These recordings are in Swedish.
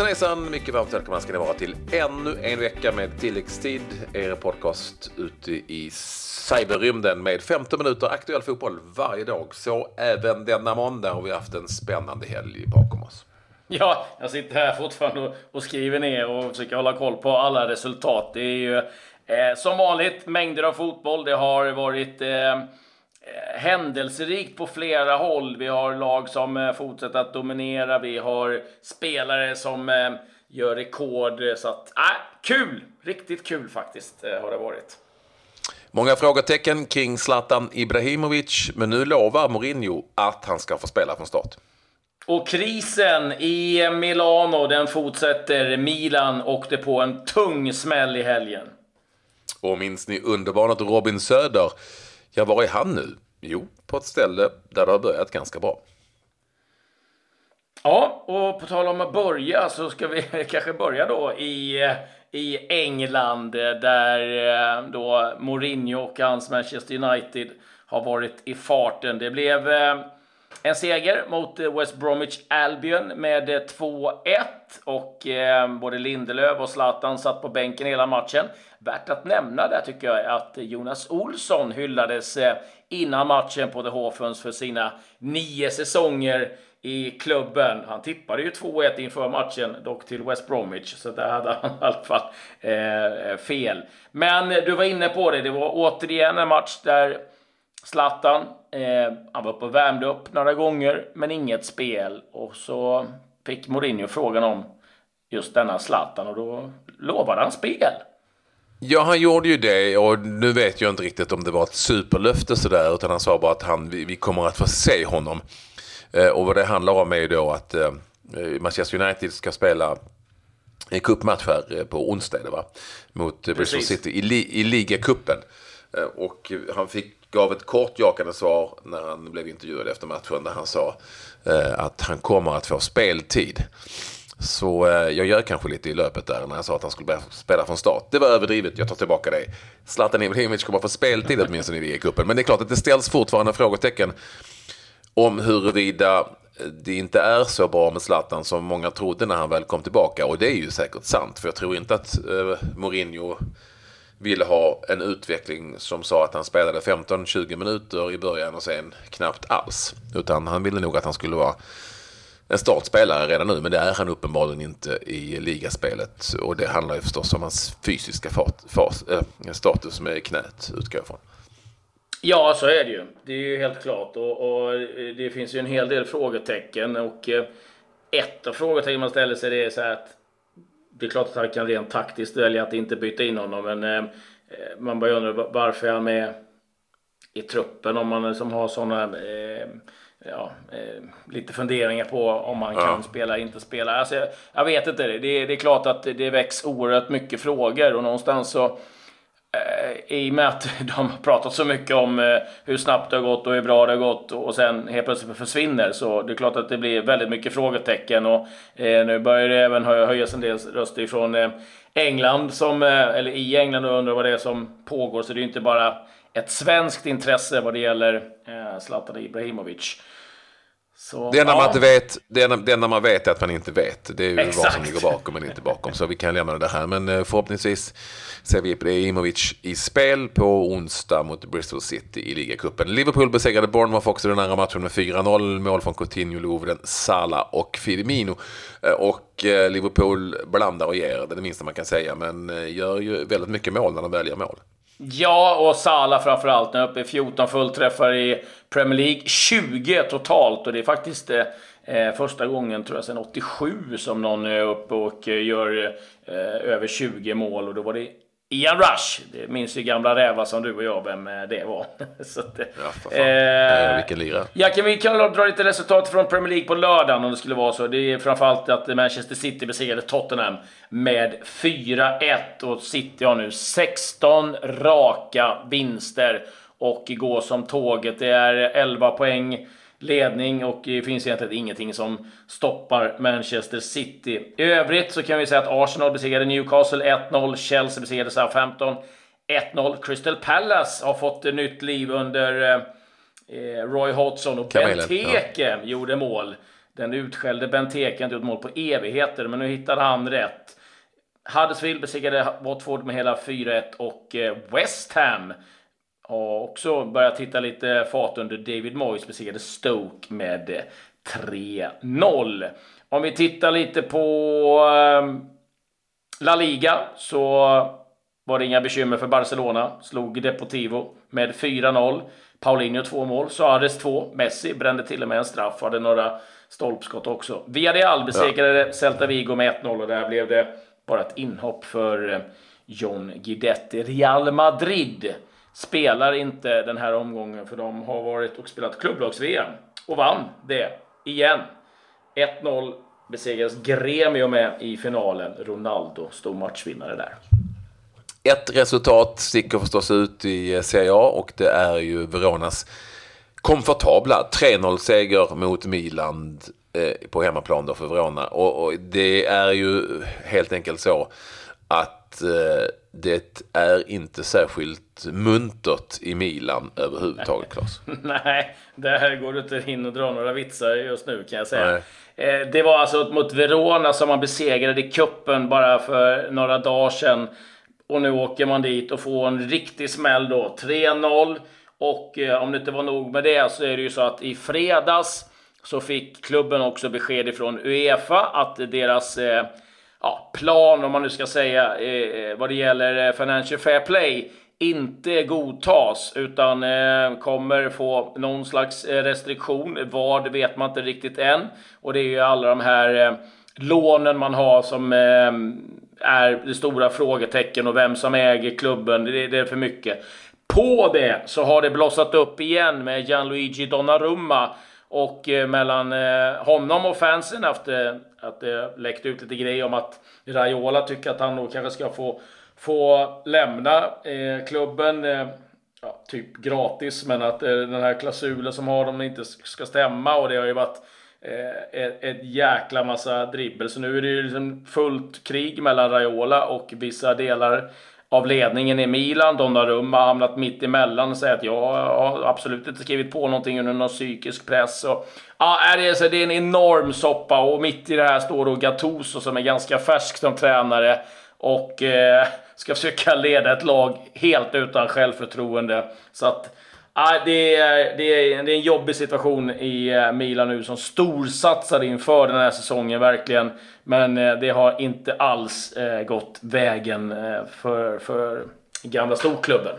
Hejsan hejsan! Mycket varmt välkomna ska ni vara till ännu en vecka med tilläggstid. Er podcast ute i cyberrymden med 15 minuter aktuell fotboll varje dag. Så även denna måndag har vi haft en spännande helg bakom oss. Ja, jag sitter här fortfarande och skriver ner och försöker hålla koll på alla resultat. Det är ju eh, som vanligt mängder av fotboll. Det har varit eh, händelserikt på flera håll. Vi har lag som eh, fortsätter att dominera. Vi har spelare som eh, gör rekord. Så att, äh, kul! Riktigt kul faktiskt eh, har det varit. Många frågetecken kring Zlatan Ibrahimovic, men nu lovar Mourinho att han ska få spela från start. Och krisen i Milano, den fortsätter. Milan åkte på en tung smäll i helgen. Och minns ni underbarnet Robin Söder? Ja, var är han nu? Jo, på ett ställe där det har börjat ganska bra. Ja, och på tal om att börja så ska vi kanske börja då i, i England där eh, då Mourinho och hans Manchester United har varit i farten. Det blev eh, en seger mot eh, West Bromwich Albion med eh, 2-1 och eh, både Lindelöf och Zlatan satt på bänken hela matchen. Värt att nämna där tycker jag att Jonas Olsson hyllades eh, innan matchen på The Hawthorns för sina nio säsonger i klubben. Han tippade ju 2-1 inför matchen, dock till West Bromwich, så där hade han i alla fall eh, eh fel. Men du var inne på det, det var återigen en match där Zlatan, eh, han var uppe och värmde upp några gånger, men inget spel. Och så fick Mourinho frågan om just denna Zlatan och då lovade han spel. Ja, han gjorde ju det och nu vet jag inte riktigt om det var ett superlöfte sådär utan han sa bara att han, vi, vi kommer att få se honom. Eh, och vad det handlar om är ju då att eh, Manchester United ska spela en cupmatch här eh, på onsdag va? mot eh, Bristol City i, li, i ligacupen. Eh, och han fick, gav ett kort jakande svar när han blev intervjuad efter matchen där han sa eh, att han kommer att få speltid. Så eh, jag gör kanske lite i löpet där när jag sa att han skulle börja spela från start. Det var överdrivet, jag tar tillbaka det. Zlatan Ibrahimovic kommer att få speltid åtminstone i cupen. Men det är klart att det ställs fortfarande frågetecken om huruvida det inte är så bra med Zlatan som många trodde när han väl kom tillbaka. Och det är ju säkert sant, för jag tror inte att eh, Mourinho ville ha en utveckling som sa att han spelade 15-20 minuter i början och sen knappt alls. Utan han ville nog att han skulle vara en startspelare redan nu, men det är han uppenbarligen inte i ligaspelet. Och det handlar ju förstås om hans fysiska fat, fas, äh, status med knät, utgår jag från. Ja, så är det ju. Det är ju helt klart. Och, och eh, det finns ju en hel del frågetecken. Och eh, ett av frågetecknen man ställer sig det är så här att det är klart att han kan rent taktiskt välja att inte byta in honom, men eh, man börjar undra varför är han med i truppen om man liksom har sådana eh, ja, eh, lite funderingar på om man ja. kan spela eller inte spela. Alltså, jag, jag vet inte. Det, det är klart att det väcks oerhört mycket frågor och någonstans så Eh, i och med att de har pratat så mycket om eh, hur snabbt det har gått och hur bra det har gått och sen helt plötsligt försvinner så det är klart att det blir väldigt mycket frågetecken och eh, nu börjar det även höjas en del röster ifrån England som, eller i England och undrar vad det är som pågår så det är inte bara ett svenskt intresse vad det gäller Zlatan Ibrahimovic. Så, det, enda ja. man inte vet, det, enda, det enda man vet är att man inte vet. Det är ju Exakt. vad som ligger bakom men inte bakom. Så vi kan lämna det här. Men eh, förhoppningsvis ser vi Ibrahimovic i spel på onsdag mot Bristol City i ligacupen. Liverpool besegrade Bournemouth också den andra matchen med 4-0. Mål från Coutinho, Lovren, Sala och Firmino. Eh, och eh, Liverpool blandar och ger, det är det minsta man kan säga. Men gör ju väldigt mycket mål när de väljer mål. Ja, och Salah framförallt. Nu uppe i 14 fullträffar i Premier League. 20 totalt och det är faktiskt eh, eh första gången, tror jag, sedan 87 som någon är uppe och eh, gör eh, över 20 mål. Och då var det Ian Rush, det minns ju gamla rävar som du och jag vem eh, det var. så att, ja. Eh, vilken lira. Ja, kan vi kan dra lite resultat från Premier League på lördagen om det skulle vara så. Det är framförallt att Manchester City besegrade Tottenham med 4-1 och City har nu 16 raka vinster och går som tåget. Det är 11 poäng ledning och det finns egentligen ingenting som stoppar Manchester City. I övrigt så kan vi säga att Arsenal besegrade Newcastle 1-0, Chelsea besegrade Southampton 1-0. Crystal Palace har fått ett nytt liv under eh, Roy Hodgson och Benteke ja. gjorde mål. Den utskällde Benteke inte gjort mål på evigheter, men nu hittade han rätt. Huddersfield besegrade Watford med hela 4-1 och eh, West Ham har också börjat hitta lite fart under David Moyes besegrade Stoke med 3-0. Om vi tittar lite på ehm, La Liga så var det inga bekymmer för Barcelona. Slog Deportivo med 4-0. Paulinho två mål, Suarez två. Messi brände till och med en straff, hade några stolpskott också. Villarreal besegrade ja. Celta Vigo med 1-0 och där blev det bara ett inhopp för eh, John Guidetti. Real Madrid spelar inte den här omgången för de har varit och spelat klubblags-VM och vann det igen. 1-0 besegras Gremio med i finalen. Ronaldo stor matchvinnare där. Ett resultat sticker förstås ut i eh, Serie A och det är ju Veronas komfortabla 3-0 seger mot Milan eh, på hemmaplan då för Verona. Och, och, det är ju helt enkelt så att eh, det är inte särskilt muntert i Milan överhuvudtaget, Claes. Nej, där går du inte in och dra några vitsar just nu kan jag säga. Nej. Det var alltså mot Verona som man besegrade i kuppen bara för några dagar sedan. Och nu åker man dit och får en riktig smäll då. 3-0. Och eh, om det inte var nog med det så är det ju så att i fredags så fick klubben också besked ifrån Uefa att deras eh, ja, plan, om man nu ska säga, eh, vad det gäller eh, Financial Fair Play inte godtas utan eh, kommer få någon slags eh, restriktion. Vad vet man inte riktigt än. Och det är ju alla de här eh, lånen man har som eh, är det stora frågetecken och vem som äger klubben. Det, det är för mycket. På det så har det blossat upp igen med Gianluigi Donnarumma och eh, mellan eh, honom och fansen efter att det läckte ut lite grejer om att Raiola tycker att han nog kanske ska få, få lämna eh, klubben eh, ja, typ gratis men att eh, den här klausulen som har dem inte ska stämma och det har ju varit eh, ett, ett jäkla massa dribbel. Så nu är det ju liksom fullt krig mellan Raiola och vissa delar av ledningen i Milan. Donnarumma har hamnat mitt emellan och säger att jag har absolut inte skrivit på någonting under någon psykisk press. Och, ja, det, är, så det är en enorm soppa och mitt i det här står då Gattuso som är ganska färsk som tränare och eh, ska försöka leda ett lag helt utan självförtroende. Så att Ah, det, är, det, är, det är en jobbig situation i eh, Milan nu som storsatsar inför den här säsongen verkligen. Men eh, det har inte alls eh, gått vägen eh, för, för gamla storklubben.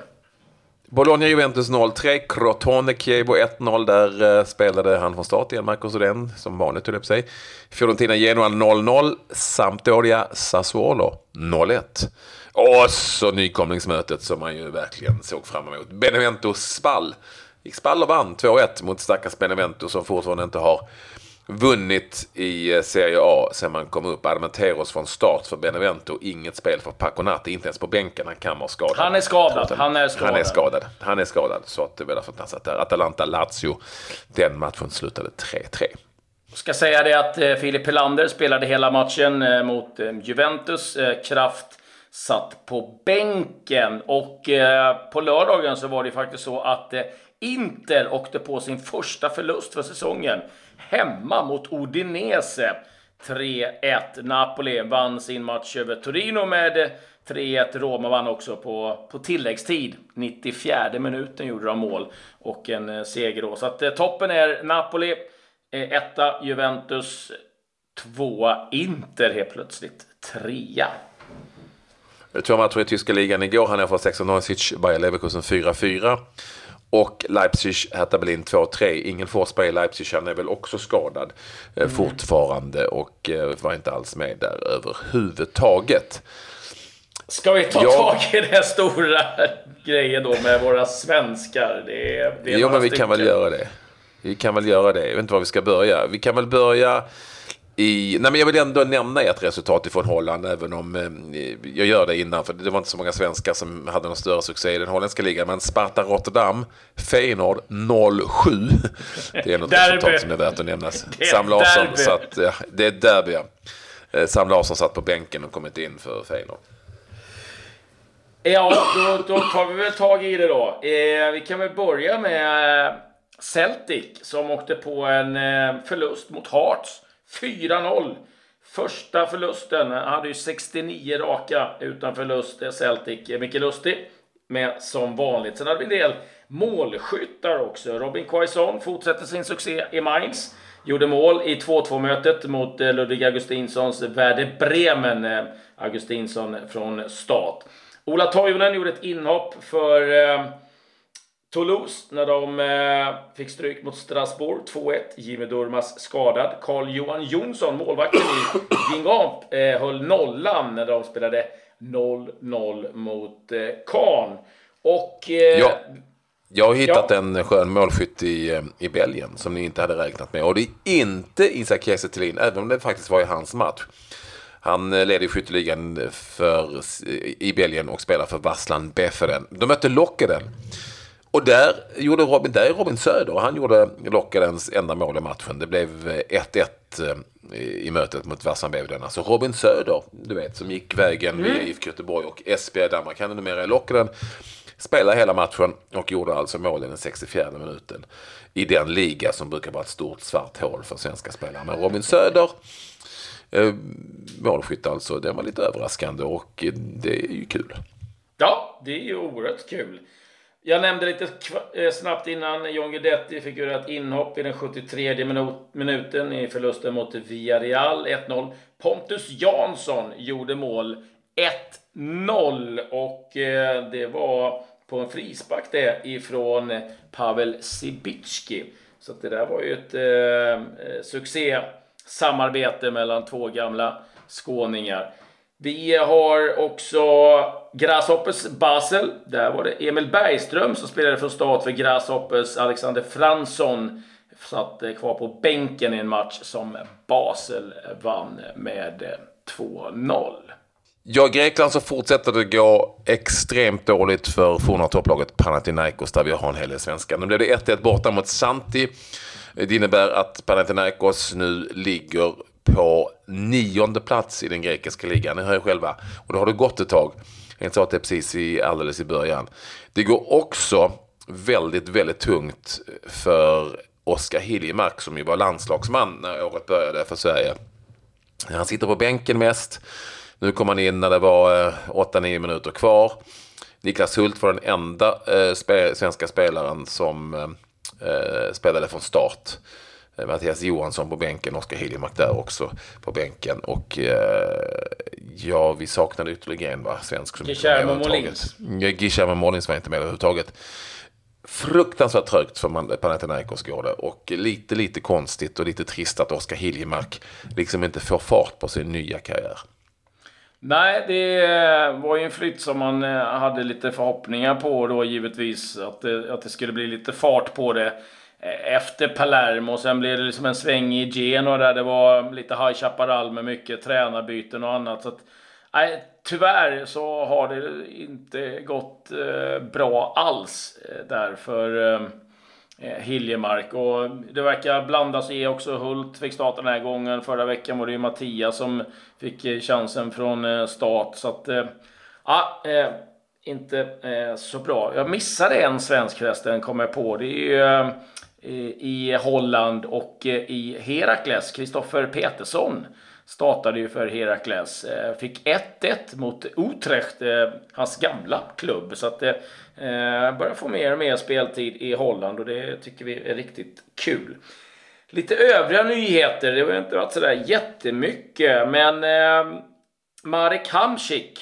Bologna-Juventus 0-3, Crotone-Chievo 1-0. Där eh, spelade han från start igen, Marcos Odén, som vanligt höll jag på sig. Fiorentina-Genoa 0-0, Sampdoria-Sassuolo 0-1. Och så nykomlingsmötet som man ju verkligen såg fram emot. Benevento Spall. Gick Spall och vann 2-1 mot stackars Benevento som fortfarande inte har vunnit i eh, Serie A sen man kom upp. Armenteros från start för Benevento. Inget spel för Paconati, inte ens på bänken. Han kan vara skadad. Han är skadad. Han är skadad. Han är skadad. Han är skadad. Så att det är väl fantastiskt. Atalanta-Lazio. Den matchen slutade 3-3. Ska säga det att eh, Filip Helander spelade hela matchen eh, mot Juventus. Kraft satt på bänken. Och eh, på lördagen så var det faktiskt så att eh, Inter åkte på sin första förlust för säsongen hemma mot Udinese. 3-1. Napoli vann sin match över Torino med eh, 3-1. Roma vann också på, på tilläggstid. 94 minuten gjorde de mål och en eh, seger då. Så att eh, toppen är Napoli, eh, etta Juventus, tvåa Inter helt plötsligt, trea. Två matcher i tyska ligan igår. Han är för 16 Neusic, Bayer Leverkusen 4-4. Och Leipzig, Hertha Berlin 2-3. Ingen Forsberg i Leipzig, han är väl också skadad eh, mm. fortfarande och eh, var inte alls med där överhuvudtaget. Ska vi ta ja. tag i den stora grejen då med våra svenskar? Det är, det är jo, men vi stycken. kan väl göra det. Vi kan väl göra det. Jag vet inte var vi ska börja. Vi kan väl börja i, nej men jag vill ändå nämna ett resultat ifrån Holland, även om eh, jag gör det innan, för det var inte så många svenskar som hade någon större succé i den holländska ligan. Men Sparta Rotterdam, Feyenoord 0-7. Det är något resultat som är värt att nämnas. Sam Larsson, satt, ja, det är derby. Ja. Eh, Sam Larsson satt på bänken och kommit in för Feyenoord. Ja, då, då tar vi väl tag i det då. Eh, vi kan väl börja med Celtic som åkte på en eh, förlust mot Hearts. 4-0. Första förlusten. Han hade ju 69 raka utan förlust. Celtic. Eh, mycket lustig. med som vanligt. Sen hade vi en del målskyttar också. Robin Quaison fortsätter sin succé i Mainz. Gjorde mål i 2-2 mötet mot eh, Ludvig Augustinssons Werder Bremen. Eh, Augustinsson från start. Ola Toivonen gjorde ett inhopp för eh, Toulouse när de eh, fick stryk mot Strasbourg 2-1. Jimmy Durmas skadad. Carl-Johan Jonsson, målvakten i Gingamp, eh, höll nollan när de spelade 0-0 mot eh, Caen. Och... Eh, ja. Jag har hittat ja. en skön målskytt i, eh, i Belgien som ni inte hade räknat med. Och det är inte Isak Kiese även om det faktiskt var i hans match. Han eh, leder skytteligan för, i Belgien och spelar för Vasslan Beferen. De mötte Lockeden. Och där gjorde Robin, där är Robin Söder han gjorde Lockedens enda mål i matchen. Det blev 1-1 eh, i mötet mot Vassan Beferen. Alltså Robin Söder, du vet, som gick vägen mm. via IFK Göteborg och SB Danmark. Han är numera i Lockeden. Spelade hela matchen och gjorde alltså mål i den 64 minuten. I den liga som brukar vara ett stort svart hål för svenska spelare. Men Robin Söder eh, målskytt alltså. Det var lite överraskande och det är ju kul. Ja, det är ju oerhört kul. Jag nämnde lite eh, snabbt innan John Guidetti fick göra ett inhopp i den 73 minuten i förlusten mot Villarreal 1-0. Pontus Jansson gjorde mål 1-0 och eh, det var på en frispark det ifrån Pavel Sibicki. Så det där var ju ett eh, eh succé samarbete mellan två gamla skåningar. Vi har också Grasshoppers Basel. Där var det Emil Bergström som spelade från start för Grasshoppers. Alexander Fransson satt eh, kvar på bänken i en match som Basel vann med eh, 2-0. Ja, Grekland så fortsätter det gå extremt dåligt för forna topplaget Panathinaikos där vi har en hel del svenskar. Nu blev det 1-1 borta mot Santi. Det innebär att Panathinaikos nu ligger på nionde plats i den grekiska ligan. Ni hör ju själva. Och då har det gått ett tag. Jag sa att det är precis i, alldeles i början. Det går också väldigt, väldigt tungt för Oskar Hiljemark som ju var landslagsman när året började för Sverige. Han sitter på bänken mest. Nu kom han in när det var eh, 8-9 minuter kvar. Niklas Hult var den enda eh, spe svenska spelaren som eh, eh spelade från start. Eh, Mattias Johansson på bänken, Oskar Hiljemark där också på bänken. Och eh, ja, vi saknade ytterligare en va? svensk som Guillermo Molins. Guillermo Molins var inte med överhuvudtaget. Fruktansvärt trögt för Panathinaikos går det och lite, lite konstigt och lite trist att Oskar Hiljemark liksom inte får fart på sin nya karriär. Nej, det var ju en flytt som man eh, hade lite förhoppningar på då givetvis. Att det, att det skulle bli lite fart på det Eh, efter Palermo. Sen blev det liksom en sväng i Genoa där det var lite High Chaparral med mycket tränarbyten och annat. Så att, nej, tyvärr så har det inte gått eh, bra alls eh, där för eh, eh, Hiljemark. Och det verkar blandas i också. Hult fick starta den här gången. Förra veckan var det ju Mattias som fick chansen från eh, start. Så att, ja, inte så bra. Jag missade en svensk förresten, kom jag på. Det är ju Eh, i Holland och eh, i Herakles, Kristoffer Petersson startade ju för Herakles. Eh, fick 1-1 mot Utrecht, hans gamla klubb. Så att det börjar få mer och mer speltid i Holland och det tycker vi är riktigt kul. Lite övriga nyheter, det har inte varit sådär jättemycket, men Marek Hamsik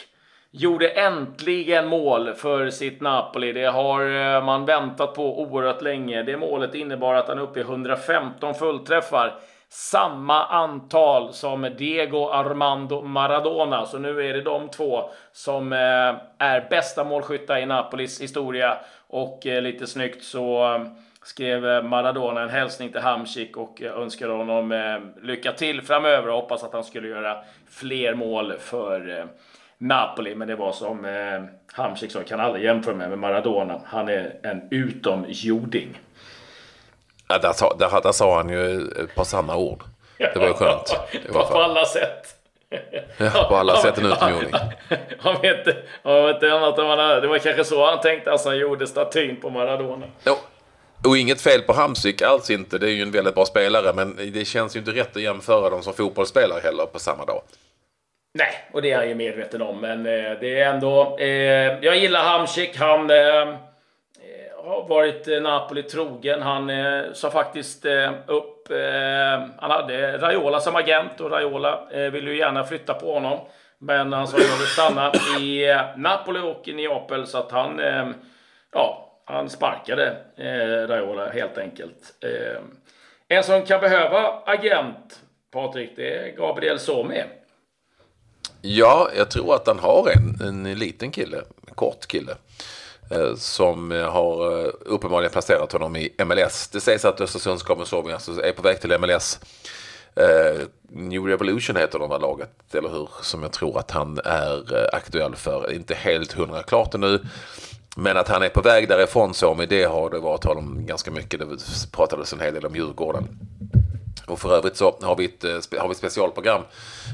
gjorde äntligen mål för sitt Napoli. Det har eh, man väntat på oerhört länge. Det målet innebar att han är uppe i 115 fullträffar samma antal som Diego Armando Maradona. Så nu är det de två som eh, är bästa målskyttar i Napolis historia. Och eh, lite snyggt så skrev Maradona en hälsning till Hamsik och önskade honom lycka till framöver och hoppas att han skulle göra fler mål för Napoli. Men det var som Hamsik sa, kan aldrig jämföra med Maradona. Han är en utomjording. Ja, där, sa, där, där sa han ju ett par sanna ord. Det var ju skönt. på, på alla sätt. Ja, på alla sätt en utomjording. Han vet inte annat än Det var kanske så han tänkte att han gjorde statyn på Maradona. Jo. Och inget fel på Hamsik, alls inte. Det är ju en väldigt bra spelare, men det känns ju inte rätt att jämföra dem som fotbollsspelare heller på samma dag. Nej, och det är jag ju medveten om, men eh, det är ändå... Eh, jag gillar Hamsik. Han eh, eh, har varit eh, Napoli trogen. Han eh, sa faktiskt eh, upp... Eh, han hade Raiola som agent och Raiola eh, ville ju gärna flytta på honom. Men han sa att han vill stanna i eh, Napoli och i Neapel så att han... ja, han sparkade Raiola helt enkelt. en som kan behöva agent, Patrik, det är Gabriel Somi. Ja, jag tror att han har en, en liten kille, en kort kille. Eh, som har eh, uppenbarligen placerat honom i MLS. Det sägs att Östersunds Kommersovia alltså är på väg till MLS. Eh, New Revolution heter de här laget, eller hur? Som jag tror att han är eh, aktuell för. Inte helt hundra klart ännu. Men att han är på väg därifrån så med det har det varit tal om ganska mycket. Det pratades en hel del om Djurgården. Och för övrigt så har vi ett, eh, har vi ett specialprogram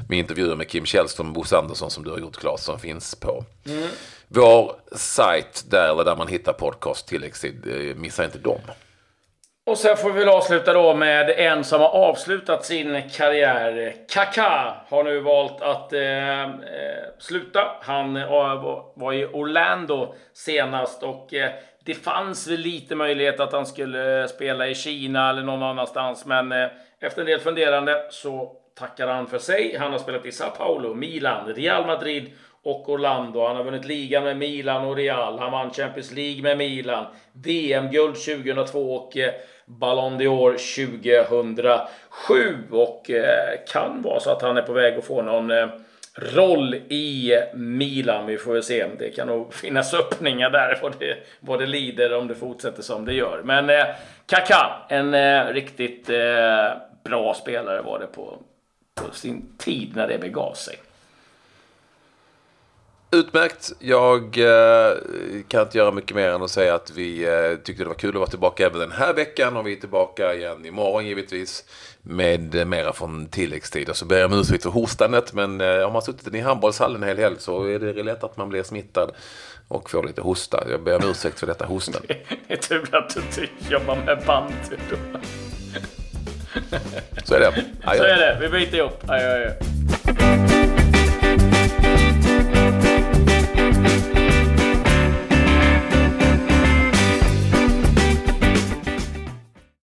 med intervjuer med Kim Källström och Bosse Andersson som du har gjort Claes som finns på mm vår sajt där, eller där man hittar podcast tilläggstid. Eh, missa inte dem. Och sen får vi väl avsluta då med en som har avslutat sin karriär. Kaká har nu valt att eh, eh sluta. Han eh, var i Orlando senast och eh, det fanns väl lite möjlighet att han skulle eh, spela i Kina eller någon annanstans. Men eh, efter en del funderande så tackar han för sig. Han har spelat i Sao Paulo, Milan, Real Madrid och Orlando. Han har vunnit ligan med Milan och Real. Han vann Champions League med Milan. VM-guld 2002 och eh, Ballon d'Or 2007. Och eh, kan vara så att han är på väg att få någon eh, roll i Milan. Vi får väl se. Det kan nog finnas öppningar där vad det, vad det lider om det fortsätter som det gör. Men eh, Kaká, en eh, riktigt eh, bra spelare var det på, på sin tid när det begav sig. Utmärkt. Jag eh, kan inte göra mycket mer än att säga att vi eh, tyckte det var kul att vara tillbaka även den här veckan. Och vi är tillbaka igen imorgon givetvis. Med eh, mera från tilläggstid. Och så ber jag om ursäkt för hostandet. Men eh, om man suttit i handbollshallen en hel helg så är det lätt att man blir smittad. Och får lite hosta. Jag ber om ursäkt för detta hosten. det är tur att du inte jobbar med band så är det. Adjö. Så är det. Vi byter ihop. Adjö, adjö.